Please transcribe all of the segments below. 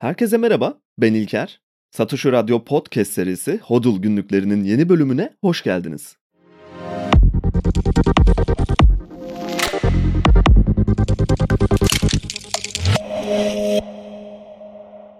Herkese merhaba, ben İlker. Satoshi Radyo Podcast serisi Hodl günlüklerinin yeni bölümüne hoş geldiniz.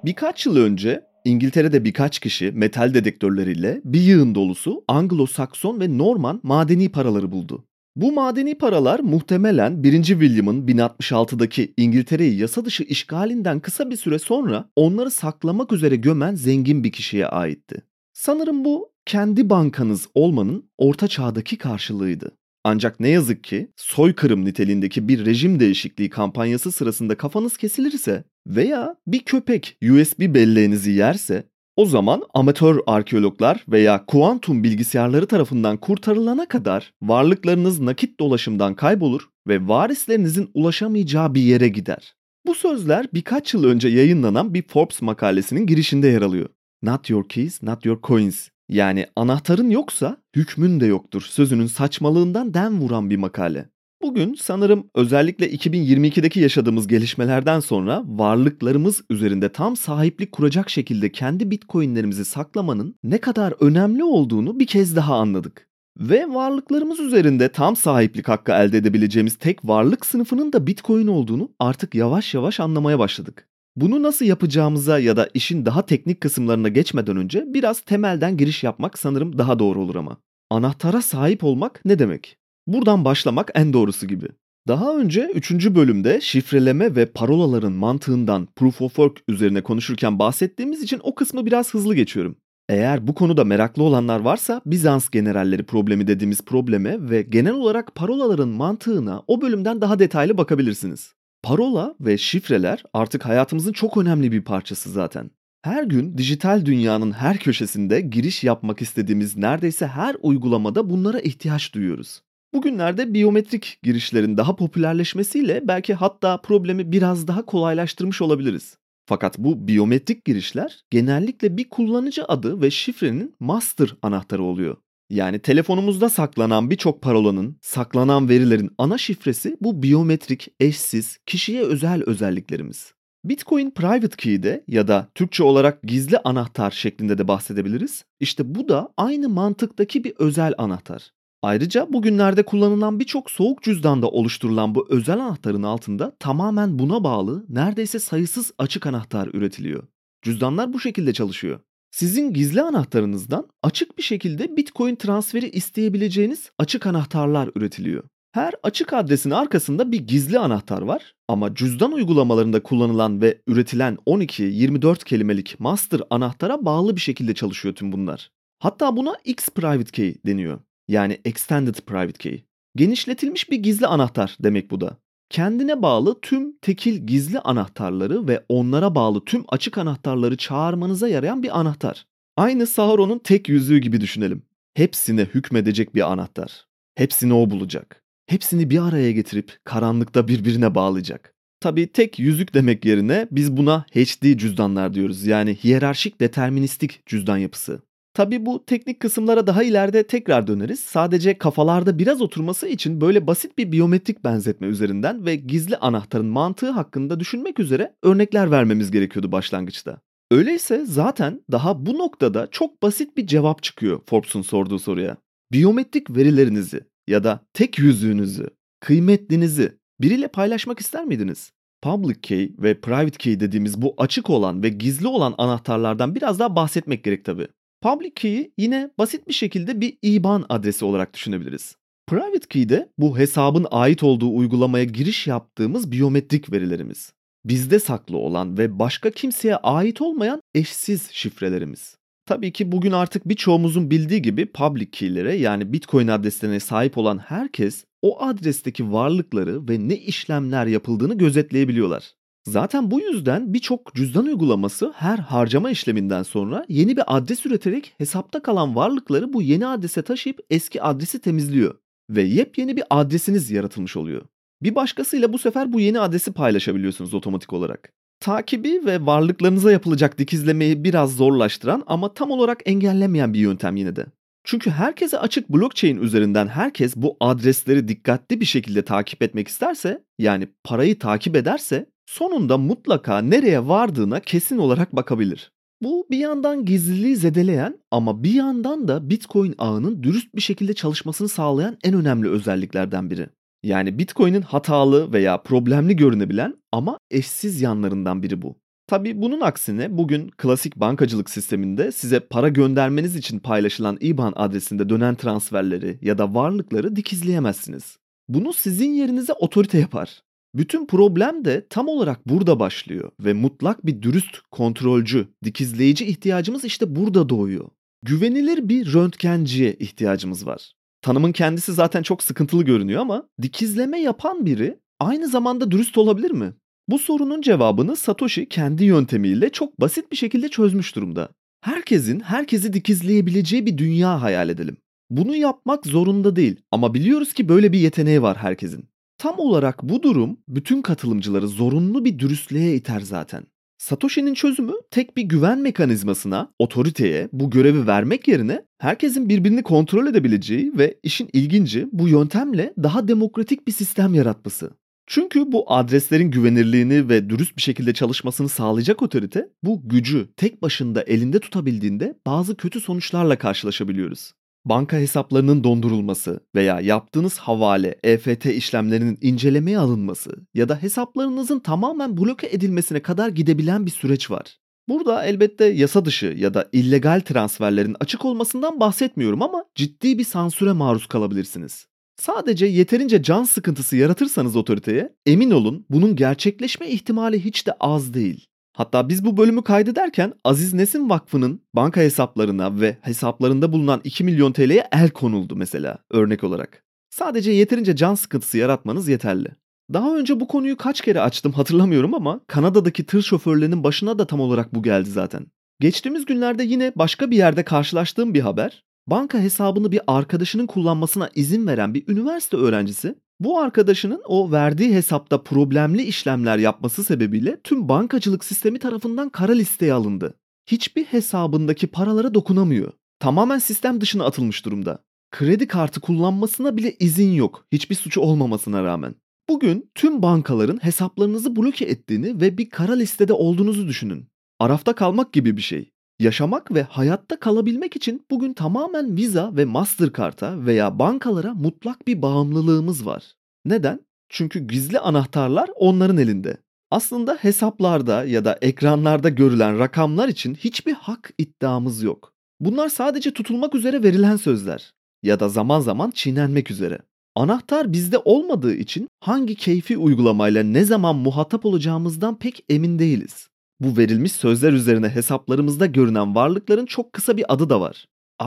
Birkaç yıl önce İngiltere'de birkaç kişi metal dedektörleriyle bir yığın dolusu Anglo-Sakson ve Norman madeni paraları buldu. Bu madeni paralar muhtemelen 1. William'ın 1066'daki İngiltere'yi yasa dışı işgalinden kısa bir süre sonra onları saklamak üzere gömen zengin bir kişiye aitti. Sanırım bu kendi bankanız olmanın orta çağdaki karşılığıydı. Ancak ne yazık ki soykırım niteliğindeki bir rejim değişikliği kampanyası sırasında kafanız kesilirse veya bir köpek USB belleğinizi yerse o zaman amatör arkeologlar veya kuantum bilgisayarları tarafından kurtarılana kadar varlıklarınız nakit dolaşımdan kaybolur ve varislerinizin ulaşamayacağı bir yere gider. Bu sözler birkaç yıl önce yayınlanan bir Forbes makalesinin girişinde yer alıyor. Not your keys, not your coins. Yani anahtarın yoksa hükmün de yoktur sözünün saçmalığından dem vuran bir makale. Bugün sanırım özellikle 2022'deki yaşadığımız gelişmelerden sonra varlıklarımız üzerinde tam sahiplik kuracak şekilde kendi bitcoinlerimizi saklamanın ne kadar önemli olduğunu bir kez daha anladık. Ve varlıklarımız üzerinde tam sahiplik hakkı elde edebileceğimiz tek varlık sınıfının da bitcoin olduğunu artık yavaş yavaş anlamaya başladık. Bunu nasıl yapacağımıza ya da işin daha teknik kısımlarına geçmeden önce biraz temelden giriş yapmak sanırım daha doğru olur ama. Anahtara sahip olmak ne demek? Buradan başlamak en doğrusu gibi. Daha önce 3. bölümde şifreleme ve parolaların mantığından Proof of Work üzerine konuşurken bahsettiğimiz için o kısmı biraz hızlı geçiyorum. Eğer bu konuda meraklı olanlar varsa Bizans generalleri problemi dediğimiz probleme ve genel olarak parolaların mantığına o bölümden daha detaylı bakabilirsiniz. Parola ve şifreler artık hayatımızın çok önemli bir parçası zaten. Her gün dijital dünyanın her köşesinde giriş yapmak istediğimiz neredeyse her uygulamada bunlara ihtiyaç duyuyoruz. Bugünlerde biyometrik girişlerin daha popülerleşmesiyle belki hatta problemi biraz daha kolaylaştırmış olabiliriz. Fakat bu biyometrik girişler genellikle bir kullanıcı adı ve şifrenin master anahtarı oluyor. Yani telefonumuzda saklanan birçok parolanın, saklanan verilerin ana şifresi bu biyometrik, eşsiz, kişiye özel özelliklerimiz. Bitcoin Private Key'de ya da Türkçe olarak gizli anahtar şeklinde de bahsedebiliriz. İşte bu da aynı mantıktaki bir özel anahtar. Ayrıca bugünlerde kullanılan birçok soğuk cüzdanda oluşturulan bu özel anahtarın altında tamamen buna bağlı neredeyse sayısız açık anahtar üretiliyor. Cüzdanlar bu şekilde çalışıyor. Sizin gizli anahtarınızdan açık bir şekilde Bitcoin transferi isteyebileceğiniz açık anahtarlar üretiliyor. Her açık adresin arkasında bir gizli anahtar var ama cüzdan uygulamalarında kullanılan ve üretilen 12-24 kelimelik master anahtara bağlı bir şekilde çalışıyor tüm bunlar. Hatta buna X Private Key deniyor. Yani Extended Private Key. Genişletilmiş bir gizli anahtar demek bu da. Kendine bağlı tüm tekil gizli anahtarları ve onlara bağlı tüm açık anahtarları çağırmanıza yarayan bir anahtar. Aynı Sauron'un tek yüzüğü gibi düşünelim. Hepsine hükmedecek bir anahtar. Hepsini o bulacak. Hepsini bir araya getirip karanlıkta birbirine bağlayacak. Tabii tek yüzük demek yerine biz buna HD cüzdanlar diyoruz. Yani hiyerarşik deterministik cüzdan yapısı. Tabi bu teknik kısımlara daha ileride tekrar döneriz. Sadece kafalarda biraz oturması için böyle basit bir biyometrik benzetme üzerinden ve gizli anahtarın mantığı hakkında düşünmek üzere örnekler vermemiz gerekiyordu başlangıçta. Öyleyse zaten daha bu noktada çok basit bir cevap çıkıyor Forbes'un sorduğu soruya. Biyometrik verilerinizi ya da tek yüzüğünüzü, kıymetlinizi biriyle paylaşmak ister miydiniz? Public key ve private key dediğimiz bu açık olan ve gizli olan anahtarlardan biraz daha bahsetmek gerek tabii. Public key'i yine basit bir şekilde bir IBAN adresi olarak düşünebiliriz. Private key de bu hesabın ait olduğu uygulamaya giriş yaptığımız biyometrik verilerimiz. Bizde saklı olan ve başka kimseye ait olmayan eşsiz şifrelerimiz. Tabii ki bugün artık birçoğumuzun bildiği gibi public key'lere yani Bitcoin adreslerine sahip olan herkes o adresteki varlıkları ve ne işlemler yapıldığını gözetleyebiliyorlar. Zaten bu yüzden birçok cüzdan uygulaması her harcama işleminden sonra yeni bir adres üreterek hesapta kalan varlıkları bu yeni adrese taşıyıp eski adresi temizliyor ve yepyeni bir adresiniz yaratılmış oluyor. Bir başkasıyla bu sefer bu yeni adresi paylaşabiliyorsunuz otomatik olarak. Takibi ve varlıklarınıza yapılacak dikizlemeyi biraz zorlaştıran ama tam olarak engellemeyen bir yöntem yine de. Çünkü herkese açık blockchain üzerinden herkes bu adresleri dikkatli bir şekilde takip etmek isterse, yani parayı takip ederse sonunda mutlaka nereye vardığına kesin olarak bakabilir. Bu bir yandan gizliliği zedeleyen ama bir yandan da Bitcoin ağının dürüst bir şekilde çalışmasını sağlayan en önemli özelliklerden biri. Yani Bitcoin'in hatalı veya problemli görünebilen ama eşsiz yanlarından biri bu. Tabi bunun aksine bugün klasik bankacılık sisteminde size para göndermeniz için paylaşılan IBAN adresinde dönen transferleri ya da varlıkları dikizleyemezsiniz. Bunu sizin yerinize otorite yapar. Bütün problem de tam olarak burada başlıyor ve mutlak bir dürüst kontrolcü, dikizleyici ihtiyacımız işte burada doğuyor. Güvenilir bir röntgenciye ihtiyacımız var. Tanımın kendisi zaten çok sıkıntılı görünüyor ama dikizleme yapan biri aynı zamanda dürüst olabilir mi? Bu sorunun cevabını Satoshi kendi yöntemiyle çok basit bir şekilde çözmüş durumda. Herkesin herkesi dikizleyebileceği bir dünya hayal edelim. Bunu yapmak zorunda değil ama biliyoruz ki böyle bir yeteneği var herkesin. Tam olarak bu durum bütün katılımcıları zorunlu bir dürüstlüğe iter zaten. Satoshi'nin çözümü tek bir güven mekanizmasına, otoriteye bu görevi vermek yerine herkesin birbirini kontrol edebileceği ve işin ilginci bu yöntemle daha demokratik bir sistem yaratması. Çünkü bu adreslerin güvenirliğini ve dürüst bir şekilde çalışmasını sağlayacak otorite bu gücü tek başında elinde tutabildiğinde bazı kötü sonuçlarla karşılaşabiliyoruz banka hesaplarının dondurulması veya yaptığınız havale, EFT işlemlerinin incelemeye alınması ya da hesaplarınızın tamamen bloke edilmesine kadar gidebilen bir süreç var. Burada elbette yasa dışı ya da illegal transferlerin açık olmasından bahsetmiyorum ama ciddi bir sansüre maruz kalabilirsiniz. Sadece yeterince can sıkıntısı yaratırsanız otoriteye emin olun bunun gerçekleşme ihtimali hiç de az değil. Hatta biz bu bölümü kaydederken Aziz Nesin Vakfı'nın banka hesaplarına ve hesaplarında bulunan 2 milyon TL'ye el konuldu mesela örnek olarak. Sadece yeterince can sıkıntısı yaratmanız yeterli. Daha önce bu konuyu kaç kere açtım hatırlamıyorum ama Kanada'daki tır şoförlerinin başına da tam olarak bu geldi zaten. Geçtiğimiz günlerde yine başka bir yerde karşılaştığım bir haber. Banka hesabını bir arkadaşının kullanmasına izin veren bir üniversite öğrencisi bu arkadaşının o verdiği hesapta problemli işlemler yapması sebebiyle tüm bankacılık sistemi tarafından kara listeye alındı. Hiçbir hesabındaki paralara dokunamıyor. Tamamen sistem dışına atılmış durumda. Kredi kartı kullanmasına bile izin yok. Hiçbir suçu olmamasına rağmen. Bugün tüm bankaların hesaplarınızı bloke ettiğini ve bir kara listede olduğunuzu düşünün. Arafta kalmak gibi bir şey. Yaşamak ve hayatta kalabilmek için bugün tamamen Visa ve Mastercard'a veya bankalara mutlak bir bağımlılığımız var. Neden? Çünkü gizli anahtarlar onların elinde. Aslında hesaplarda ya da ekranlarda görülen rakamlar için hiçbir hak iddiamız yok. Bunlar sadece tutulmak üzere verilen sözler ya da zaman zaman çiğnenmek üzere. Anahtar bizde olmadığı için hangi keyfi uygulamayla ne zaman muhatap olacağımızdan pek emin değiliz. Bu verilmiş sözler üzerine hesaplarımızda görünen varlıkların çok kısa bir adı da var.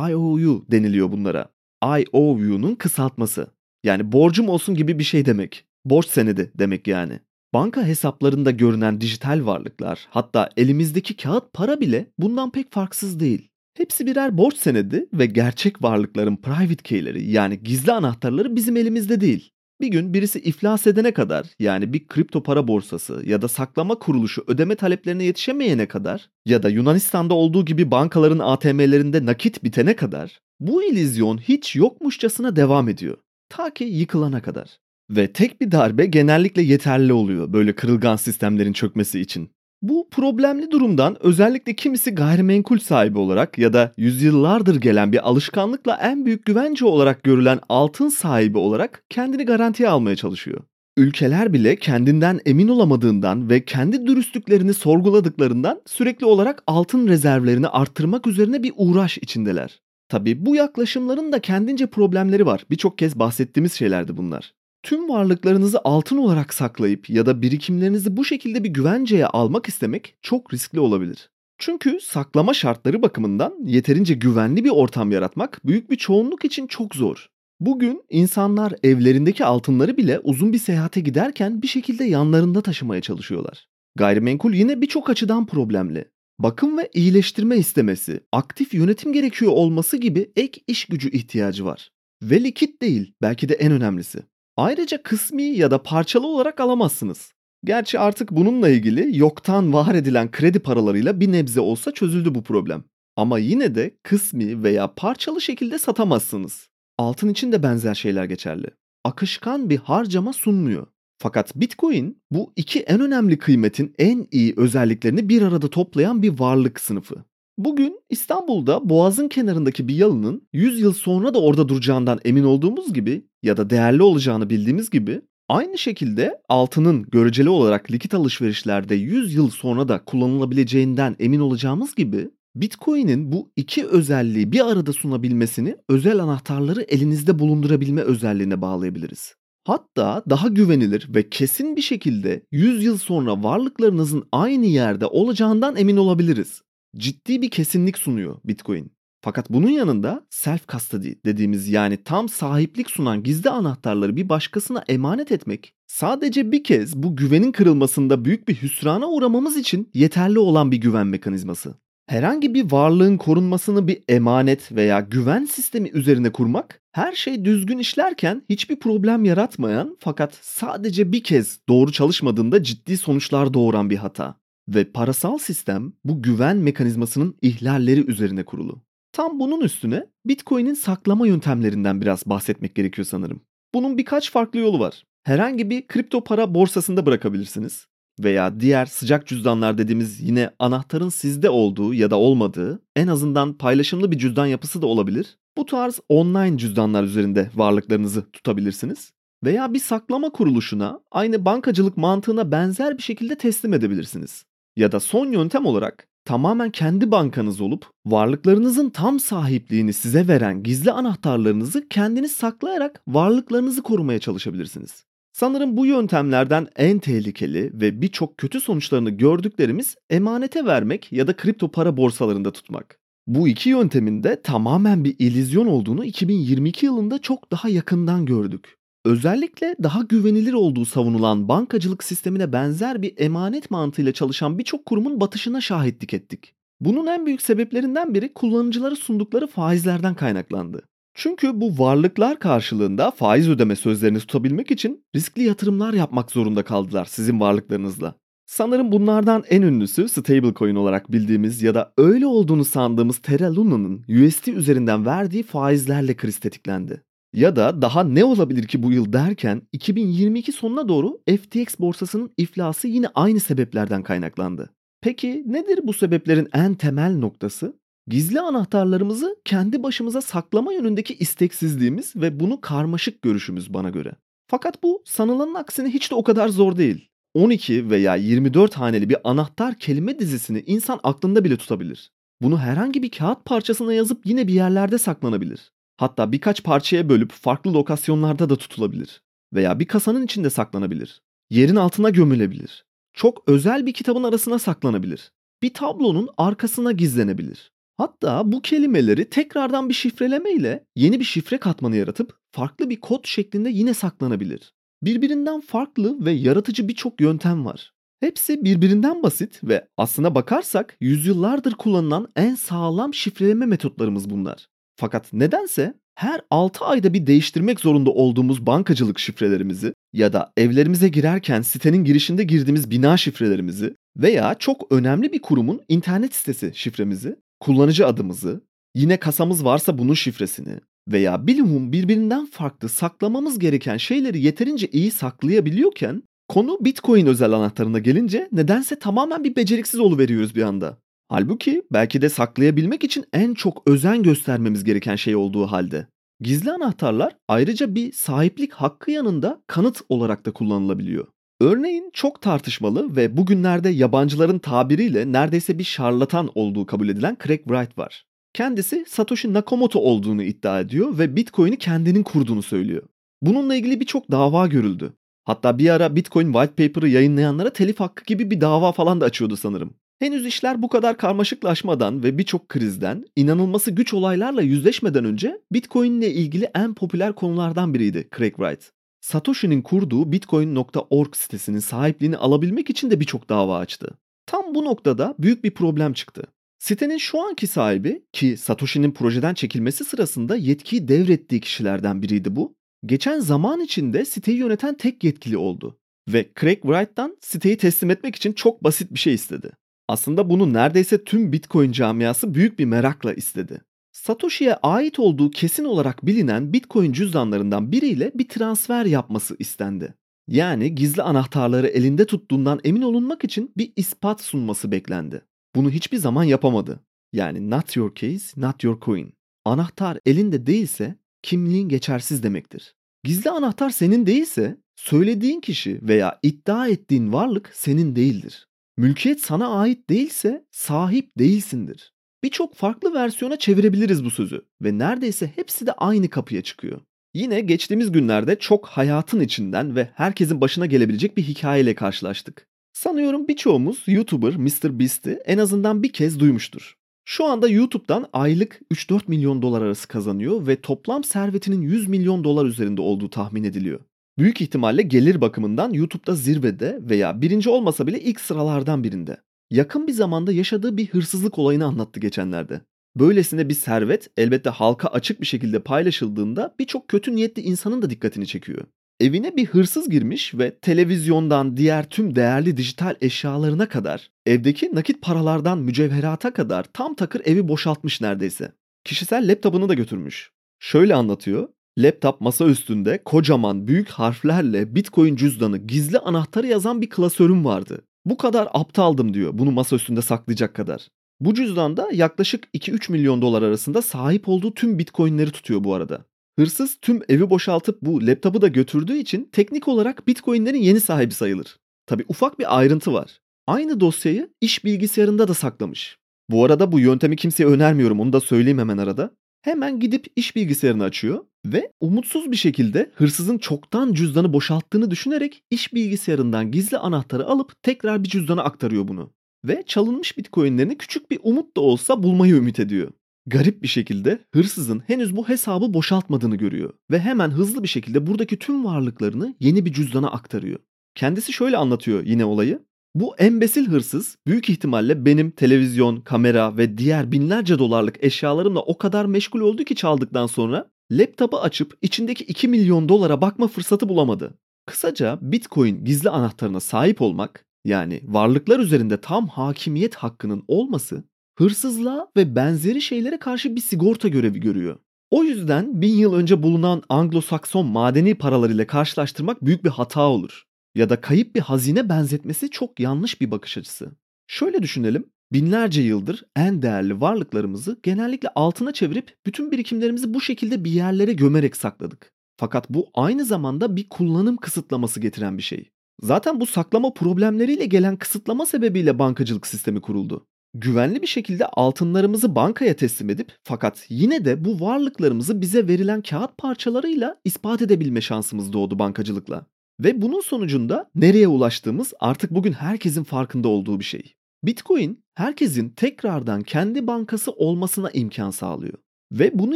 IOU deniliyor bunlara. IOU'nun kısaltması. Yani borcum olsun gibi bir şey demek. Borç senedi demek yani. Banka hesaplarında görünen dijital varlıklar, hatta elimizdeki kağıt para bile bundan pek farksız değil. Hepsi birer borç senedi ve gerçek varlıkların private key'leri yani gizli anahtarları bizim elimizde değil. Bir gün birisi iflas edene kadar yani bir kripto para borsası ya da saklama kuruluşu ödeme taleplerine yetişemeyene kadar ya da Yunanistan'da olduğu gibi bankaların ATM'lerinde nakit bitene kadar bu illüzyon hiç yokmuşçasına devam ediyor. Ta ki yıkılana kadar. Ve tek bir darbe genellikle yeterli oluyor böyle kırılgan sistemlerin çökmesi için. Bu problemli durumdan özellikle kimisi gayrimenkul sahibi olarak ya da yüzyıllardır gelen bir alışkanlıkla en büyük güvence olarak görülen altın sahibi olarak kendini garantiye almaya çalışıyor. Ülkeler bile kendinden emin olamadığından ve kendi dürüstlüklerini sorguladıklarından sürekli olarak altın rezervlerini arttırmak üzerine bir uğraş içindeler. Tabi bu yaklaşımların da kendince problemleri var. Birçok kez bahsettiğimiz şeylerdi bunlar. Tüm varlıklarınızı altın olarak saklayıp ya da birikimlerinizi bu şekilde bir güvenceye almak istemek çok riskli olabilir. Çünkü saklama şartları bakımından yeterince güvenli bir ortam yaratmak büyük bir çoğunluk için çok zor. Bugün insanlar evlerindeki altınları bile uzun bir seyahate giderken bir şekilde yanlarında taşımaya çalışıyorlar. Gayrimenkul yine birçok açıdan problemli bakım ve iyileştirme istemesi, aktif yönetim gerekiyor olması gibi ek iş gücü ihtiyacı var. Ve likit değil, belki de en önemlisi. Ayrıca kısmi ya da parçalı olarak alamazsınız. Gerçi artık bununla ilgili yoktan var edilen kredi paralarıyla bir nebze olsa çözüldü bu problem. Ama yine de kısmi veya parçalı şekilde satamazsınız. Altın için de benzer şeyler geçerli. Akışkan bir harcama sunmuyor. Fakat Bitcoin bu iki en önemli kıymetin en iyi özelliklerini bir arada toplayan bir varlık sınıfı. Bugün İstanbul'da Boğaz'ın kenarındaki bir yalının 100 yıl sonra da orada duracağından emin olduğumuz gibi ya da değerli olacağını bildiğimiz gibi aynı şekilde altının göreceli olarak likit alışverişlerde 100 yıl sonra da kullanılabileceğinden emin olacağımız gibi Bitcoin'in bu iki özelliği bir arada sunabilmesini özel anahtarları elinizde bulundurabilme özelliğine bağlayabiliriz. Hatta daha güvenilir ve kesin bir şekilde 100 yıl sonra varlıklarınızın aynı yerde olacağından emin olabiliriz. Ciddi bir kesinlik sunuyor Bitcoin. Fakat bunun yanında self custody dediğimiz yani tam sahiplik sunan gizli anahtarları bir başkasına emanet etmek sadece bir kez bu güvenin kırılmasında büyük bir hüsrana uğramamız için yeterli olan bir güven mekanizması. Herhangi bir varlığın korunmasını bir emanet veya güven sistemi üzerine kurmak, her şey düzgün işlerken hiçbir problem yaratmayan fakat sadece bir kez doğru çalışmadığında ciddi sonuçlar doğuran bir hata. Ve parasal sistem bu güven mekanizmasının ihlalleri üzerine kurulu. Tam bunun üstüne Bitcoin'in saklama yöntemlerinden biraz bahsetmek gerekiyor sanırım. Bunun birkaç farklı yolu var. Herhangi bir kripto para borsasında bırakabilirsiniz veya diğer sıcak cüzdanlar dediğimiz yine anahtarın sizde olduğu ya da olmadığı en azından paylaşımlı bir cüzdan yapısı da olabilir. Bu tarz online cüzdanlar üzerinde varlıklarınızı tutabilirsiniz. Veya bir saklama kuruluşuna aynı bankacılık mantığına benzer bir şekilde teslim edebilirsiniz. Ya da son yöntem olarak tamamen kendi bankanız olup varlıklarınızın tam sahipliğini size veren gizli anahtarlarınızı kendiniz saklayarak varlıklarınızı korumaya çalışabilirsiniz. Sanırım bu yöntemlerden en tehlikeli ve birçok kötü sonuçlarını gördüklerimiz emanete vermek ya da kripto para borsalarında tutmak. Bu iki yöntemin de tamamen bir illüzyon olduğunu 2022 yılında çok daha yakından gördük. Özellikle daha güvenilir olduğu savunulan bankacılık sistemine benzer bir emanet mantığıyla çalışan birçok kurumun batışına şahitlik ettik. Bunun en büyük sebeplerinden biri kullanıcılara sundukları faizlerden kaynaklandı. Çünkü bu varlıklar karşılığında faiz ödeme sözlerini tutabilmek için riskli yatırımlar yapmak zorunda kaldılar sizin varlıklarınızla. Sanırım bunlardan en ünlüsü stablecoin olarak bildiğimiz ya da öyle olduğunu sandığımız Terra Luna'nın USD üzerinden verdiği faizlerle kriz tetiklendi. Ya da daha ne olabilir ki bu yıl derken 2022 sonuna doğru FTX borsasının iflası yine aynı sebeplerden kaynaklandı. Peki nedir bu sebeplerin en temel noktası? Gizli anahtarlarımızı kendi başımıza saklama yönündeki isteksizliğimiz ve bunu karmaşık görüşümüz bana göre. Fakat bu sanılanın aksine hiç de o kadar zor değil. 12 veya 24 haneli bir anahtar kelime dizisini insan aklında bile tutabilir. Bunu herhangi bir kağıt parçasına yazıp yine bir yerlerde saklanabilir. Hatta birkaç parçaya bölüp farklı lokasyonlarda da tutulabilir. Veya bir kasanın içinde saklanabilir. Yerin altına gömülebilir. Çok özel bir kitabın arasına saklanabilir. Bir tablonun arkasına gizlenebilir. Hatta bu kelimeleri tekrardan bir şifreleme ile yeni bir şifre katmanı yaratıp farklı bir kod şeklinde yine saklanabilir. Birbirinden farklı ve yaratıcı birçok yöntem var. Hepsi birbirinden basit ve aslına bakarsak yüzyıllardır kullanılan en sağlam şifreleme metotlarımız bunlar. Fakat nedense her 6 ayda bir değiştirmek zorunda olduğumuz bankacılık şifrelerimizi ya da evlerimize girerken sitenin girişinde girdiğimiz bina şifrelerimizi veya çok önemli bir kurumun internet sitesi şifremizi kullanıcı adımızı, yine kasamız varsa bunun şifresini veya bilumum birbirinden farklı saklamamız gereken şeyleri yeterince iyi saklayabiliyorken konu Bitcoin özel anahtarına gelince nedense tamamen bir beceriksiz veriyoruz bir anda. Halbuki belki de saklayabilmek için en çok özen göstermemiz gereken şey olduğu halde. Gizli anahtarlar ayrıca bir sahiplik hakkı yanında kanıt olarak da kullanılabiliyor. Örneğin çok tartışmalı ve bugünlerde yabancıların tabiriyle neredeyse bir şarlatan olduğu kabul edilen Craig Wright var. Kendisi Satoshi Nakamoto olduğunu iddia ediyor ve Bitcoin'i kendinin kurduğunu söylüyor. Bununla ilgili birçok dava görüldü. Hatta bir ara Bitcoin white paper'ı yayınlayanlara telif hakkı gibi bir dava falan da açıyordu sanırım. Henüz işler bu kadar karmaşıklaşmadan ve birçok krizden, inanılması güç olaylarla yüzleşmeden önce Bitcoin ile ilgili en popüler konulardan biriydi Craig Wright. Satoshi'nin kurduğu bitcoin.org sitesinin sahipliğini alabilmek için de birçok dava açtı. Tam bu noktada büyük bir problem çıktı. Sitenin şu anki sahibi ki Satoshi'nin projeden çekilmesi sırasında yetkiyi devrettiği kişilerden biriydi bu. Geçen zaman içinde siteyi yöneten tek yetkili oldu ve Craig Wright'tan siteyi teslim etmek için çok basit bir şey istedi. Aslında bunu neredeyse tüm Bitcoin camiası büyük bir merakla istedi. Satoshi'ye ait olduğu kesin olarak bilinen Bitcoin cüzdanlarından biriyle bir transfer yapması istendi. Yani gizli anahtarları elinde tuttuğundan emin olunmak için bir ispat sunması beklendi. Bunu hiçbir zaman yapamadı. Yani not your case, not your coin. Anahtar elinde değilse kimliğin geçersiz demektir. Gizli anahtar senin değilse söylediğin kişi veya iddia ettiğin varlık senin değildir. Mülkiyet sana ait değilse sahip değilsindir. Birçok farklı versiyona çevirebiliriz bu sözü ve neredeyse hepsi de aynı kapıya çıkıyor. Yine geçtiğimiz günlerde çok hayatın içinden ve herkesin başına gelebilecek bir hikayeyle karşılaştık. Sanıyorum birçoğumuz YouTuber Mr. Beast'i en azından bir kez duymuştur. Şu anda YouTube'dan aylık 3-4 milyon dolar arası kazanıyor ve toplam servetinin 100 milyon dolar üzerinde olduğu tahmin ediliyor. Büyük ihtimalle gelir bakımından YouTube'da zirvede veya birinci olmasa bile ilk sıralardan birinde. Yakın bir zamanda yaşadığı bir hırsızlık olayını anlattı geçenlerde. Böylesine bir servet elbette halka açık bir şekilde paylaşıldığında birçok kötü niyetli insanın da dikkatini çekiyor. Evine bir hırsız girmiş ve televizyondan diğer tüm değerli dijital eşyalarına kadar, evdeki nakit paralardan mücevherata kadar tam takır evi boşaltmış neredeyse. Kişisel laptopunu da götürmüş. Şöyle anlatıyor. Laptop masa üstünde kocaman büyük harflerle Bitcoin cüzdanı gizli anahtarı yazan bir klasörüm vardı. Bu kadar aptaldım diyor bunu masa üstünde saklayacak kadar. Bu cüzdanda yaklaşık 2-3 milyon dolar arasında sahip olduğu tüm bitcoinleri tutuyor bu arada. Hırsız tüm evi boşaltıp bu laptopu da götürdüğü için teknik olarak bitcoinlerin yeni sahibi sayılır. Tabi ufak bir ayrıntı var. Aynı dosyayı iş bilgisayarında da saklamış. Bu arada bu yöntemi kimseye önermiyorum onu da söyleyeyim hemen arada. Hemen gidip iş bilgisayarını açıyor ve umutsuz bir şekilde hırsızın çoktan cüzdanı boşalttığını düşünerek iş bilgisayarından gizli anahtarı alıp tekrar bir cüzdana aktarıyor bunu. Ve çalınmış bitcoinlerini küçük bir umut da olsa bulmayı ümit ediyor. Garip bir şekilde hırsızın henüz bu hesabı boşaltmadığını görüyor ve hemen hızlı bir şekilde buradaki tüm varlıklarını yeni bir cüzdana aktarıyor. Kendisi şöyle anlatıyor yine olayı. Bu embesil hırsız büyük ihtimalle benim televizyon, kamera ve diğer binlerce dolarlık eşyalarımla o kadar meşgul oldu ki çaldıktan sonra laptopu açıp içindeki 2 milyon dolara bakma fırsatı bulamadı. Kısaca Bitcoin gizli anahtarına sahip olmak yani varlıklar üzerinde tam hakimiyet hakkının olması hırsızlığa ve benzeri şeylere karşı bir sigorta görevi görüyor. O yüzden bin yıl önce bulunan Anglo-Sakson madeni paralar ile karşılaştırmak büyük bir hata olur. Ya da kayıp bir hazine benzetmesi çok yanlış bir bakış açısı. Şöyle düşünelim, binlerce yıldır en değerli varlıklarımızı genellikle altına çevirip bütün birikimlerimizi bu şekilde bir yerlere gömerek sakladık. Fakat bu aynı zamanda bir kullanım kısıtlaması getiren bir şey. Zaten bu saklama problemleriyle gelen kısıtlama sebebiyle bankacılık sistemi kuruldu. Güvenli bir şekilde altınlarımızı bankaya teslim edip fakat yine de bu varlıklarımızı bize verilen kağıt parçalarıyla ispat edebilme şansımız doğdu bankacılıkla. Ve bunun sonucunda nereye ulaştığımız artık bugün herkesin farkında olduğu bir şey. Bitcoin herkesin tekrardan kendi bankası olmasına imkan sağlıyor. Ve bunu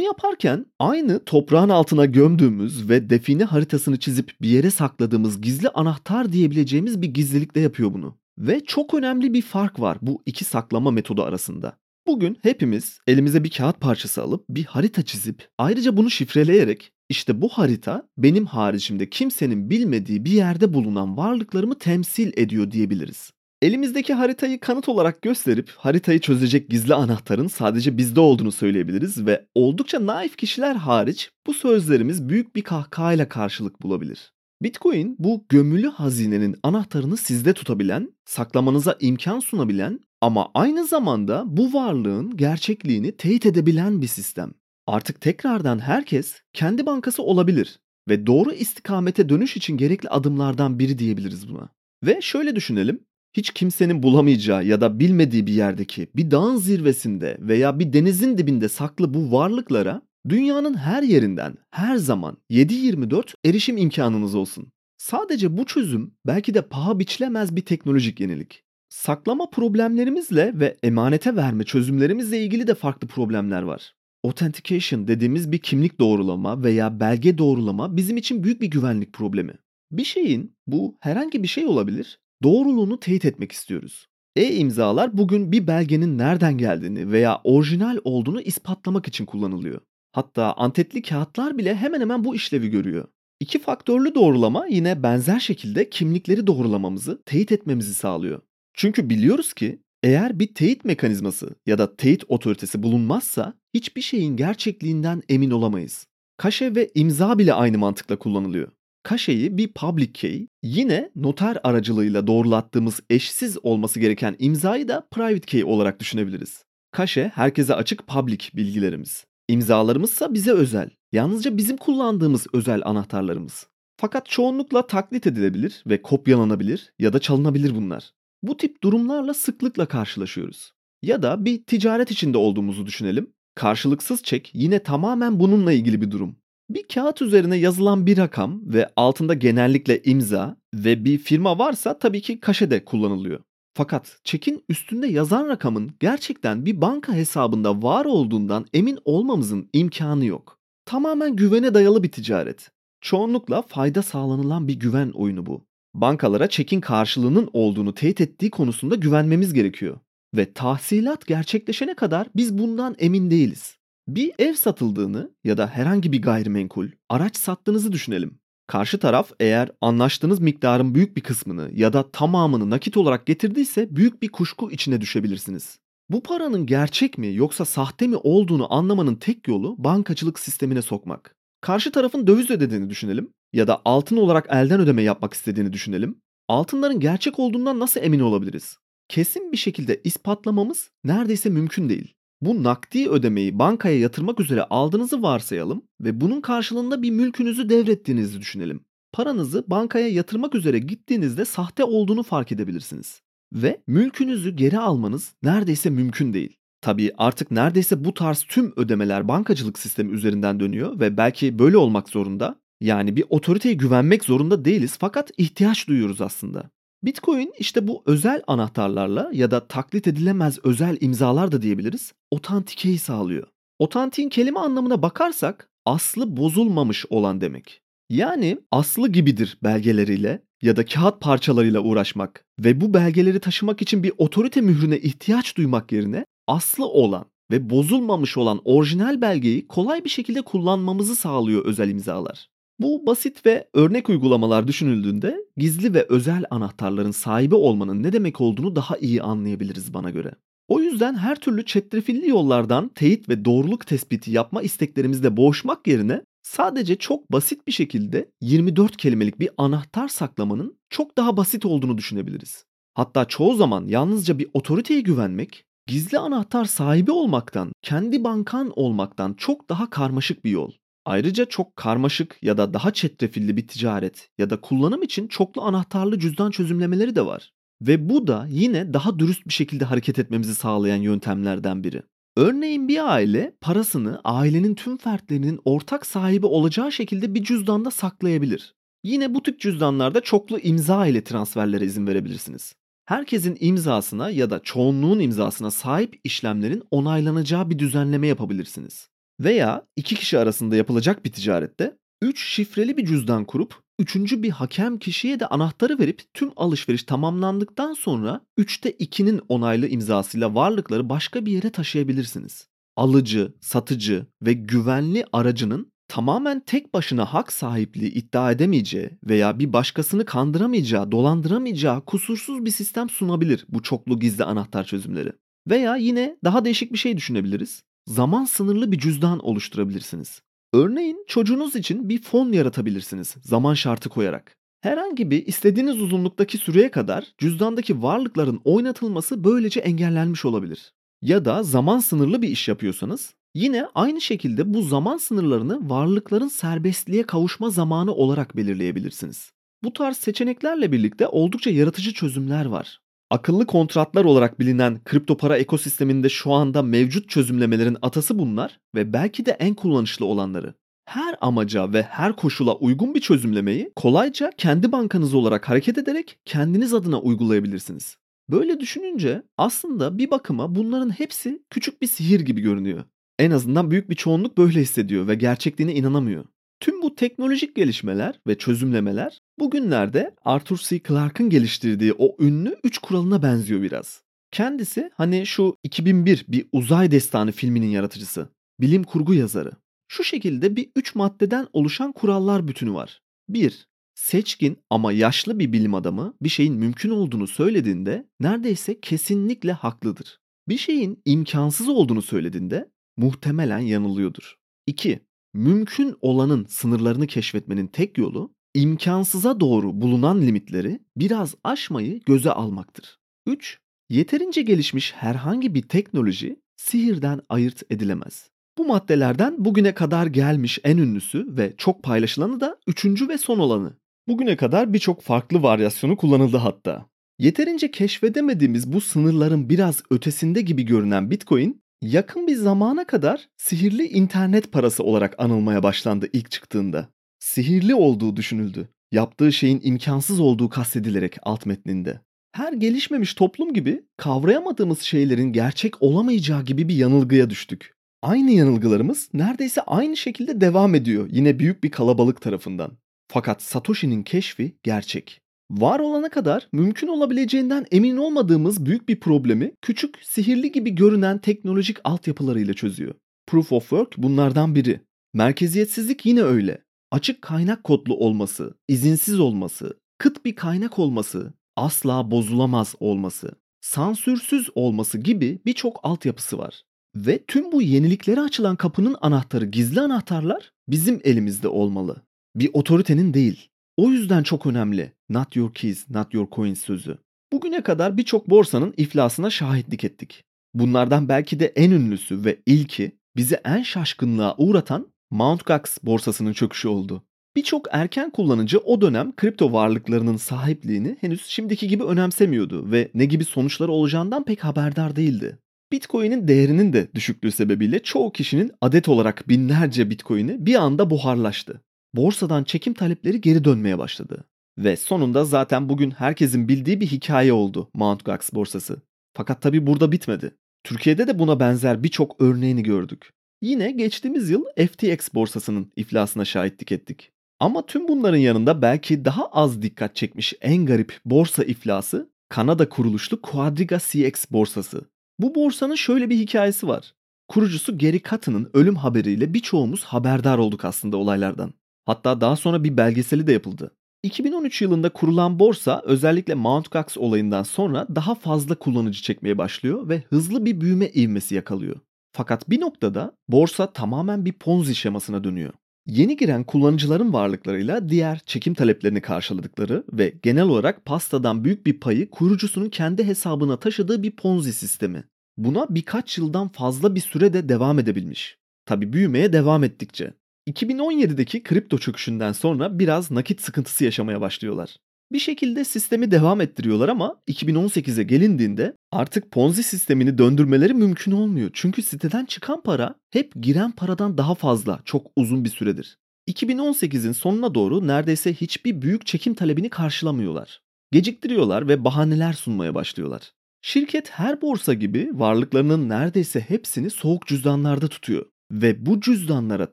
yaparken aynı toprağın altına gömdüğümüz ve define haritasını çizip bir yere sakladığımız gizli anahtar diyebileceğimiz bir gizlilikle yapıyor bunu. Ve çok önemli bir fark var bu iki saklama metodu arasında. Bugün hepimiz elimize bir kağıt parçası alıp bir harita çizip ayrıca bunu şifreleyerek işte bu harita benim haricimde kimsenin bilmediği bir yerde bulunan varlıklarımı temsil ediyor diyebiliriz. Elimizdeki haritayı kanıt olarak gösterip haritayı çözecek gizli anahtarın sadece bizde olduğunu söyleyebiliriz ve oldukça naif kişiler hariç bu sözlerimiz büyük bir kahkahayla karşılık bulabilir. Bitcoin bu gömülü hazinenin anahtarını sizde tutabilen, saklamanıza imkan sunabilen ama aynı zamanda bu varlığın gerçekliğini teyit edebilen bir sistem. Artık tekrardan herkes kendi bankası olabilir ve doğru istikamete dönüş için gerekli adımlardan biri diyebiliriz buna. Ve şöyle düşünelim, hiç kimsenin bulamayacağı ya da bilmediği bir yerdeki bir dağın zirvesinde veya bir denizin dibinde saklı bu varlıklara dünyanın her yerinden her zaman 7-24 erişim imkanınız olsun. Sadece bu çözüm belki de paha biçilemez bir teknolojik yenilik. Saklama problemlerimizle ve emanete verme çözümlerimizle ilgili de farklı problemler var. Authentication dediğimiz bir kimlik doğrulama veya belge doğrulama bizim için büyük bir güvenlik problemi. Bir şeyin, bu herhangi bir şey olabilir, doğruluğunu teyit etmek istiyoruz. E-imzalar bugün bir belgenin nereden geldiğini veya orijinal olduğunu ispatlamak için kullanılıyor. Hatta antetli kağıtlar bile hemen hemen bu işlevi görüyor. İki faktörlü doğrulama yine benzer şekilde kimlikleri doğrulamamızı, teyit etmemizi sağlıyor. Çünkü biliyoruz ki eğer bir teyit mekanizması ya da teyit otoritesi bulunmazsa hiçbir şeyin gerçekliğinden emin olamayız. Kaşe ve imza bile aynı mantıkla kullanılıyor. Kaşeyi bir public key, yine noter aracılığıyla doğrulattığımız eşsiz olması gereken imzayı da private key olarak düşünebiliriz. Kaşe herkese açık public bilgilerimiz. İmzalarımızsa bize özel. Yalnızca bizim kullandığımız özel anahtarlarımız. Fakat çoğunlukla taklit edilebilir ve kopyalanabilir ya da çalınabilir bunlar. Bu tip durumlarla sıklıkla karşılaşıyoruz. Ya da bir ticaret içinde olduğumuzu düşünelim. Karşılıksız çek yine tamamen bununla ilgili bir durum. Bir kağıt üzerine yazılan bir rakam ve altında genellikle imza ve bir firma varsa tabii ki kaşe de kullanılıyor. Fakat çekin üstünde yazan rakamın gerçekten bir banka hesabında var olduğundan emin olmamızın imkanı yok. Tamamen güvene dayalı bir ticaret. Çoğunlukla fayda sağlanılan bir güven oyunu bu. Bankalara çekin karşılığının olduğunu teyit ettiği konusunda güvenmemiz gerekiyor. Ve tahsilat gerçekleşene kadar biz bundan emin değiliz. Bir ev satıldığını ya da herhangi bir gayrimenkul, araç sattığınızı düşünelim. Karşı taraf eğer anlaştığınız miktarın büyük bir kısmını ya da tamamını nakit olarak getirdiyse büyük bir kuşku içine düşebilirsiniz. Bu paranın gerçek mi yoksa sahte mi olduğunu anlamanın tek yolu bankacılık sistemine sokmak. Karşı tarafın döviz ödediğini düşünelim ya da altın olarak elden ödeme yapmak istediğini düşünelim. Altınların gerçek olduğundan nasıl emin olabiliriz? Kesin bir şekilde ispatlamamız neredeyse mümkün değil. Bu nakdi ödemeyi bankaya yatırmak üzere aldığınızı varsayalım ve bunun karşılığında bir mülkünüzü devrettiğinizi düşünelim. Paranızı bankaya yatırmak üzere gittiğinizde sahte olduğunu fark edebilirsiniz. Ve mülkünüzü geri almanız neredeyse mümkün değil. Tabii artık neredeyse bu tarz tüm ödemeler bankacılık sistemi üzerinden dönüyor ve belki böyle olmak zorunda. Yani bir otoriteye güvenmek zorunda değiliz fakat ihtiyaç duyuyoruz aslında. Bitcoin işte bu özel anahtarlarla ya da taklit edilemez özel imzalar da diyebiliriz otantikeyi sağlıyor. Otantiğin kelime anlamına bakarsak aslı bozulmamış olan demek. Yani aslı gibidir belgeleriyle ya da kağıt parçalarıyla uğraşmak ve bu belgeleri taşımak için bir otorite mührüne ihtiyaç duymak yerine aslı olan ve bozulmamış olan orijinal belgeyi kolay bir şekilde kullanmamızı sağlıyor özel imzalar. Bu basit ve örnek uygulamalar düşünüldüğünde gizli ve özel anahtarların sahibi olmanın ne demek olduğunu daha iyi anlayabiliriz bana göre. O yüzden her türlü çetrefilli yollardan teyit ve doğruluk tespiti yapma isteklerimizle boğuşmak yerine sadece çok basit bir şekilde 24 kelimelik bir anahtar saklamanın çok daha basit olduğunu düşünebiliriz. Hatta çoğu zaman yalnızca bir otoriteye güvenmek, gizli anahtar sahibi olmaktan, kendi bankan olmaktan çok daha karmaşık bir yol. Ayrıca çok karmaşık ya da daha çetrefilli bir ticaret ya da kullanım için çoklu anahtarlı cüzdan çözümlemeleri de var. Ve bu da yine daha dürüst bir şekilde hareket etmemizi sağlayan yöntemlerden biri. Örneğin bir aile parasını ailenin tüm fertlerinin ortak sahibi olacağı şekilde bir cüzdanda saklayabilir. Yine bu tip cüzdanlarda çoklu imza ile transferlere izin verebilirsiniz. Herkesin imzasına ya da çoğunluğun imzasına sahip işlemlerin onaylanacağı bir düzenleme yapabilirsiniz. Veya iki kişi arasında yapılacak bir ticarette 3 şifreli bir cüzdan kurup üçüncü bir hakem kişiye de anahtarı verip tüm alışveriş tamamlandıktan sonra 3'te 2'nin onaylı imzasıyla varlıkları başka bir yere taşıyabilirsiniz. Alıcı, satıcı ve güvenli aracının tamamen tek başına hak sahipliği iddia edemeyeceği veya bir başkasını kandıramayacağı, dolandıramayacağı kusursuz bir sistem sunabilir bu çoklu gizli anahtar çözümleri. Veya yine daha değişik bir şey düşünebiliriz zaman sınırlı bir cüzdan oluşturabilirsiniz. Örneğin çocuğunuz için bir fon yaratabilirsiniz zaman şartı koyarak. Herhangi bir istediğiniz uzunluktaki süreye kadar cüzdandaki varlıkların oynatılması böylece engellenmiş olabilir. Ya da zaman sınırlı bir iş yapıyorsanız yine aynı şekilde bu zaman sınırlarını varlıkların serbestliğe kavuşma zamanı olarak belirleyebilirsiniz. Bu tarz seçeneklerle birlikte oldukça yaratıcı çözümler var. Akıllı kontratlar olarak bilinen kripto para ekosisteminde şu anda mevcut çözümlemelerin atası bunlar ve belki de en kullanışlı olanları. Her amaca ve her koşula uygun bir çözümlemeyi kolayca kendi bankanız olarak hareket ederek kendiniz adına uygulayabilirsiniz. Böyle düşününce aslında bir bakıma bunların hepsi küçük bir sihir gibi görünüyor. En azından büyük bir çoğunluk böyle hissediyor ve gerçekliğine inanamıyor. Tüm bu teknolojik gelişmeler ve çözümlemeler bugünlerde Arthur C. Clarke'ın geliştirdiği o ünlü 3 kuralına benziyor biraz. Kendisi hani şu 2001 bir uzay destanı filminin yaratıcısı, bilim kurgu yazarı. Şu şekilde bir 3 maddeden oluşan kurallar bütünü var. 1. Seçkin ama yaşlı bir bilim adamı bir şeyin mümkün olduğunu söylediğinde neredeyse kesinlikle haklıdır. Bir şeyin imkansız olduğunu söylediğinde muhtemelen yanılıyordur. 2 mümkün olanın sınırlarını keşfetmenin tek yolu imkansıza doğru bulunan limitleri biraz aşmayı göze almaktır. 3. Yeterince gelişmiş herhangi bir teknoloji sihirden ayırt edilemez. Bu maddelerden bugüne kadar gelmiş en ünlüsü ve çok paylaşılanı da üçüncü ve son olanı. Bugüne kadar birçok farklı varyasyonu kullanıldı hatta. Yeterince keşfedemediğimiz bu sınırların biraz ötesinde gibi görünen Bitcoin, yakın bir zamana kadar sihirli internet parası olarak anılmaya başlandı ilk çıktığında. Sihirli olduğu düşünüldü. Yaptığı şeyin imkansız olduğu kastedilerek alt metninde. Her gelişmemiş toplum gibi kavrayamadığımız şeylerin gerçek olamayacağı gibi bir yanılgıya düştük. Aynı yanılgılarımız neredeyse aynı şekilde devam ediyor yine büyük bir kalabalık tarafından. Fakat Satoshi'nin keşfi gerçek. Var olana kadar mümkün olabileceğinden emin olmadığımız büyük bir problemi küçük, sihirli gibi görünen teknolojik altyapılarıyla çözüyor. Proof of Work bunlardan biri. Merkeziyetsizlik yine öyle. Açık kaynak kodlu olması, izinsiz olması, kıt bir kaynak olması, asla bozulamaz olması, sansürsüz olması gibi birçok altyapısı var. Ve tüm bu yeniliklere açılan kapının anahtarı gizli anahtarlar bizim elimizde olmalı. Bir otoritenin değil. O yüzden çok önemli. Not your keys, not your coins sözü. Bugüne kadar birçok borsanın iflasına şahitlik ettik. Bunlardan belki de en ünlüsü ve ilki bizi en şaşkınlığa uğratan Mt. Gox borsasının çöküşü oldu. Birçok erken kullanıcı o dönem kripto varlıklarının sahipliğini henüz şimdiki gibi önemsemiyordu ve ne gibi sonuçları olacağından pek haberdar değildi. Bitcoin'in değerinin de düşüklüğü sebebiyle çoğu kişinin adet olarak binlerce Bitcoin'i bir anda buharlaştı. Borsadan çekim talepleri geri dönmeye başladı. Ve sonunda zaten bugün herkesin bildiği bir hikaye oldu Mt. Gox borsası. Fakat tabi burada bitmedi. Türkiye'de de buna benzer birçok örneğini gördük. Yine geçtiğimiz yıl FTX borsasının iflasına şahitlik ettik. Ama tüm bunların yanında belki daha az dikkat çekmiş en garip borsa iflası Kanada kuruluşlu Quadriga CX borsası. Bu borsanın şöyle bir hikayesi var. Kurucusu Gary Cutton'ın ölüm haberiyle birçoğumuz haberdar olduk aslında olaylardan. Hatta daha sonra bir belgeseli de yapıldı. 2013 yılında kurulan borsa özellikle Mt. Gox olayından sonra daha fazla kullanıcı çekmeye başlıyor ve hızlı bir büyüme ivmesi yakalıyor. Fakat bir noktada borsa tamamen bir ponzi şemasına dönüyor. Yeni giren kullanıcıların varlıklarıyla diğer çekim taleplerini karşıladıkları ve genel olarak pastadan büyük bir payı kurucusunun kendi hesabına taşıdığı bir ponzi sistemi. Buna birkaç yıldan fazla bir sürede devam edebilmiş. Tabi büyümeye devam ettikçe. 2017'deki kripto çöküşünden sonra biraz nakit sıkıntısı yaşamaya başlıyorlar. Bir şekilde sistemi devam ettiriyorlar ama 2018'e gelindiğinde artık Ponzi sistemini döndürmeleri mümkün olmuyor. Çünkü siteden çıkan para hep giren paradan daha fazla çok uzun bir süredir. 2018'in sonuna doğru neredeyse hiçbir büyük çekim talebini karşılamıyorlar. Geciktiriyorlar ve bahaneler sunmaya başlıyorlar. Şirket her borsa gibi varlıklarının neredeyse hepsini soğuk cüzdanlarda tutuyor. Ve bu cüzdanlara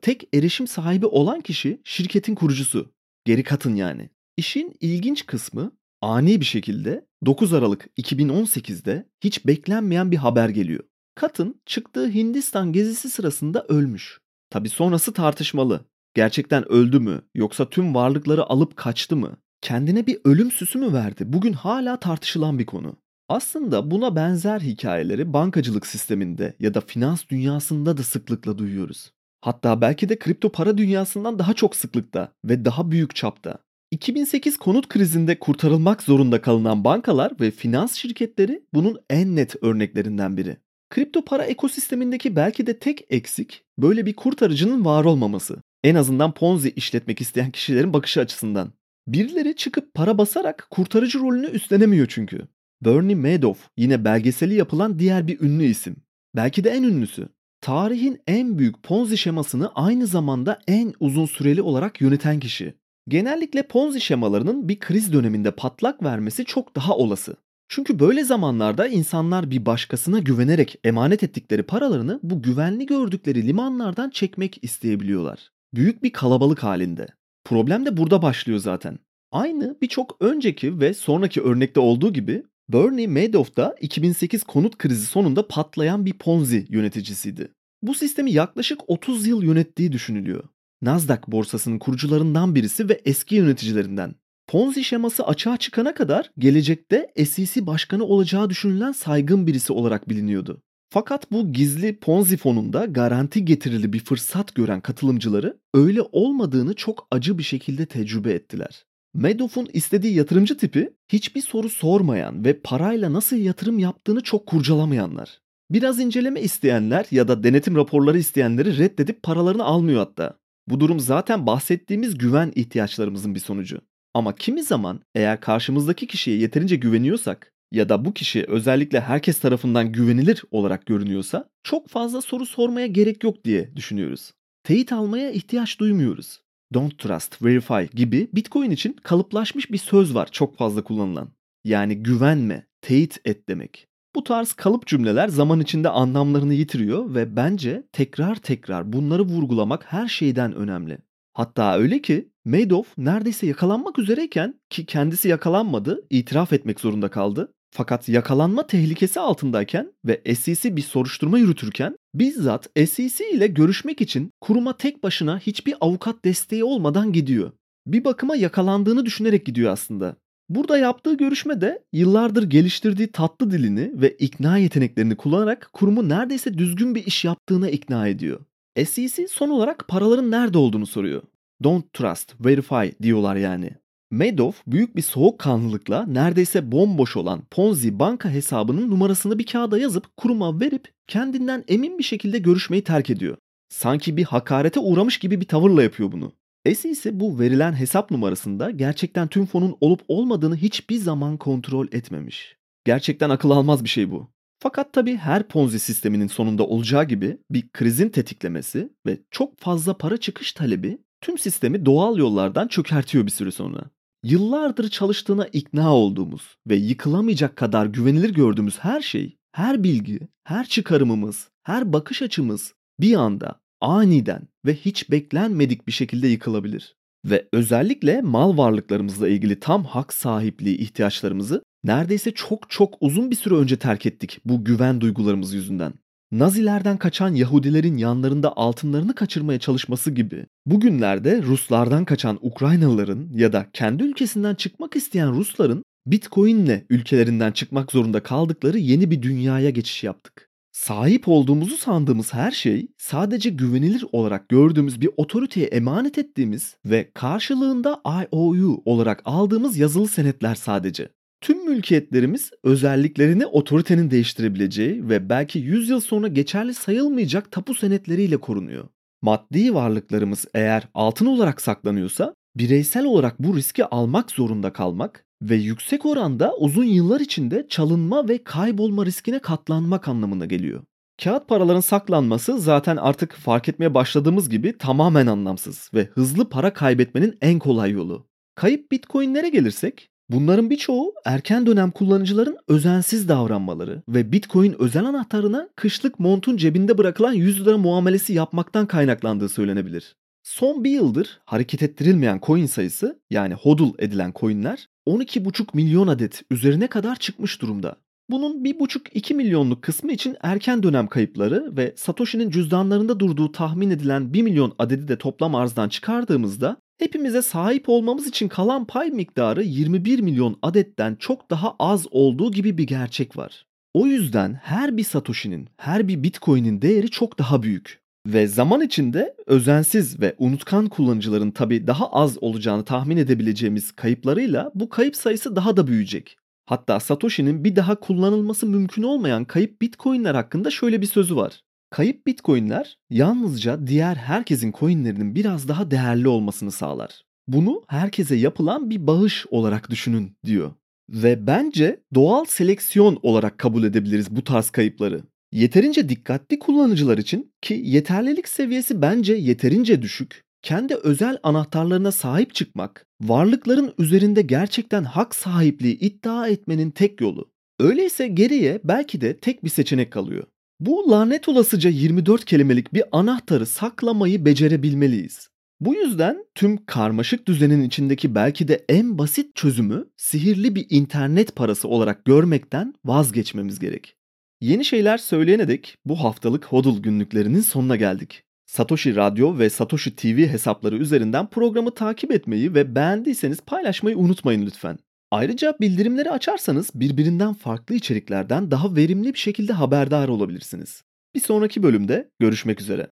tek erişim sahibi olan kişi şirketin kurucusu. Geri katın yani. İşin ilginç kısmı ani bir şekilde 9 Aralık 2018'de hiç beklenmeyen bir haber geliyor. Katın çıktığı Hindistan gezisi sırasında ölmüş. Tabi sonrası tartışmalı. Gerçekten öldü mü yoksa tüm varlıkları alıp kaçtı mı? Kendine bir ölüm süsü mü verdi? Bugün hala tartışılan bir konu. Aslında buna benzer hikayeleri bankacılık sisteminde ya da finans dünyasında da sıklıkla duyuyoruz. Hatta belki de kripto para dünyasından daha çok sıklıkta ve daha büyük çapta. 2008 konut krizinde kurtarılmak zorunda kalınan bankalar ve finans şirketleri bunun en net örneklerinden biri. Kripto para ekosistemindeki belki de tek eksik böyle bir kurtarıcının var olmaması. En azından Ponzi işletmek isteyen kişilerin bakışı açısından. Birileri çıkıp para basarak kurtarıcı rolünü üstlenemiyor çünkü. Bernie Madoff yine belgeseli yapılan diğer bir ünlü isim. Belki de en ünlüsü. Tarihin en büyük Ponzi şemasını aynı zamanda en uzun süreli olarak yöneten kişi. Genellikle Ponzi şemalarının bir kriz döneminde patlak vermesi çok daha olası. Çünkü böyle zamanlarda insanlar bir başkasına güvenerek emanet ettikleri paralarını bu güvenli gördükleri limanlardan çekmek isteyebiliyorlar. Büyük bir kalabalık halinde. Problem de burada başlıyor zaten. Aynı birçok önceki ve sonraki örnekte olduğu gibi Bernie Madoff da 2008 konut krizi sonunda patlayan bir Ponzi yöneticisiydi. Bu sistemi yaklaşık 30 yıl yönettiği düşünülüyor. Nasdaq borsasının kurucularından birisi ve eski yöneticilerinden. Ponzi şeması açığa çıkana kadar gelecekte SEC başkanı olacağı düşünülen saygın birisi olarak biliniyordu. Fakat bu gizli Ponzi fonunda garanti getirili bir fırsat gören katılımcıları öyle olmadığını çok acı bir şekilde tecrübe ettiler. Madoff'un istediği yatırımcı tipi hiçbir soru sormayan ve parayla nasıl yatırım yaptığını çok kurcalamayanlar. Biraz inceleme isteyenler ya da denetim raporları isteyenleri reddedip paralarını almıyor hatta. Bu durum zaten bahsettiğimiz güven ihtiyaçlarımızın bir sonucu. Ama kimi zaman eğer karşımızdaki kişiye yeterince güveniyorsak ya da bu kişi özellikle herkes tarafından güvenilir olarak görünüyorsa çok fazla soru sormaya gerek yok diye düşünüyoruz. Teyit almaya ihtiyaç duymuyoruz. Don't trust, verify gibi Bitcoin için kalıplaşmış bir söz var çok fazla kullanılan. Yani güvenme, teyit et demek. Bu tarz kalıp cümleler zaman içinde anlamlarını yitiriyor ve bence tekrar tekrar bunları vurgulamak her şeyden önemli. Hatta öyle ki Madoff neredeyse yakalanmak üzereyken ki kendisi yakalanmadı, itiraf etmek zorunda kaldı. Fakat yakalanma tehlikesi altındayken ve SEC bir soruşturma yürütürken bizzat SEC ile görüşmek için kuruma tek başına hiçbir avukat desteği olmadan gidiyor. Bir bakıma yakalandığını düşünerek gidiyor aslında. Burada yaptığı görüşmede yıllardır geliştirdiği tatlı dilini ve ikna yeteneklerini kullanarak kurumu neredeyse düzgün bir iş yaptığına ikna ediyor. SEC son olarak paraların nerede olduğunu soruyor. Don't trust, verify diyorlar yani. Madoff büyük bir soğukkanlılıkla neredeyse bomboş olan Ponzi banka hesabının numarasını bir kağıda yazıp kuruma verip kendinden emin bir şekilde görüşmeyi terk ediyor. Sanki bir hakarete uğramış gibi bir tavırla yapıyor bunu. Esi ise bu verilen hesap numarasında gerçekten tüm fonun olup olmadığını hiçbir zaman kontrol etmemiş. Gerçekten akıl almaz bir şey bu. Fakat tabii her Ponzi sisteminin sonunda olacağı gibi bir krizin tetiklemesi ve çok fazla para çıkış talebi tüm sistemi doğal yollardan çökertiyor bir süre sonra. Yıllardır çalıştığına ikna olduğumuz ve yıkılamayacak kadar güvenilir gördüğümüz her şey, her bilgi, her çıkarımımız, her bakış açımız bir anda aniden ve hiç beklenmedik bir şekilde yıkılabilir. Ve özellikle mal varlıklarımızla ilgili tam hak sahipliği ihtiyaçlarımızı neredeyse çok çok uzun bir süre önce terk ettik bu güven duygularımız yüzünden. Nazilerden kaçan Yahudilerin yanlarında altınlarını kaçırmaya çalışması gibi bugünlerde Ruslardan kaçan Ukraynalıların ya da kendi ülkesinden çıkmak isteyen Rusların Bitcoin'le ülkelerinden çıkmak zorunda kaldıkları yeni bir dünyaya geçiş yaptık. Sahip olduğumuzu sandığımız her şey sadece güvenilir olarak gördüğümüz bir otoriteye emanet ettiğimiz ve karşılığında IOU olarak aldığımız yazılı senetler sadece. Tüm mülkiyetlerimiz özelliklerini otoritenin değiştirebileceği ve belki 100 yıl sonra geçerli sayılmayacak tapu senetleriyle korunuyor. Maddi varlıklarımız eğer altın olarak saklanıyorsa bireysel olarak bu riski almak zorunda kalmak ve yüksek oranda uzun yıllar içinde çalınma ve kaybolma riskine katlanmak anlamına geliyor. Kağıt paraların saklanması zaten artık fark etmeye başladığımız gibi tamamen anlamsız ve hızlı para kaybetmenin en kolay yolu. Kayıp bitcoinlere gelirsek Bunların birçoğu erken dönem kullanıcıların özensiz davranmaları ve Bitcoin özel anahtarına kışlık montun cebinde bırakılan 100 lira muamelesi yapmaktan kaynaklandığı söylenebilir. Son bir yıldır hareket ettirilmeyen coin sayısı yani hodl edilen coinler 12,5 milyon adet üzerine kadar çıkmış durumda. Bunun 1,5-2 milyonluk kısmı için erken dönem kayıpları ve Satoshi'nin cüzdanlarında durduğu tahmin edilen 1 milyon adedi de toplam arzdan çıkardığımızda hepimize sahip olmamız için kalan pay miktarı 21 milyon adetten çok daha az olduğu gibi bir gerçek var. O yüzden her bir Satoshi'nin, her bir Bitcoin'in değeri çok daha büyük. Ve zaman içinde özensiz ve unutkan kullanıcıların tabi daha az olacağını tahmin edebileceğimiz kayıplarıyla bu kayıp sayısı daha da büyüyecek. Hatta Satoshi'nin bir daha kullanılması mümkün olmayan kayıp Bitcoin'ler hakkında şöyle bir sözü var. Kayıp Bitcoin'ler yalnızca diğer herkesin coin'lerinin biraz daha değerli olmasını sağlar. Bunu herkese yapılan bir bağış olarak düşünün diyor. Ve bence doğal seleksiyon olarak kabul edebiliriz bu tarz kayıpları. Yeterince dikkatli kullanıcılar için ki yeterlilik seviyesi bence yeterince düşük. Kendi özel anahtarlarına sahip çıkmak, varlıkların üzerinde gerçekten hak sahipliği iddia etmenin tek yolu. Öyleyse geriye belki de tek bir seçenek kalıyor. Bu lanet olasıca 24 kelimelik bir anahtarı saklamayı becerebilmeliyiz. Bu yüzden tüm karmaşık düzenin içindeki belki de en basit çözümü sihirli bir internet parası olarak görmekten vazgeçmemiz gerek. Yeni şeyler söyleyene dek bu haftalık HODL günlüklerinin sonuna geldik. Satoshi Radyo ve Satoshi TV hesapları üzerinden programı takip etmeyi ve beğendiyseniz paylaşmayı unutmayın lütfen. Ayrıca bildirimleri açarsanız birbirinden farklı içeriklerden daha verimli bir şekilde haberdar olabilirsiniz. Bir sonraki bölümde görüşmek üzere.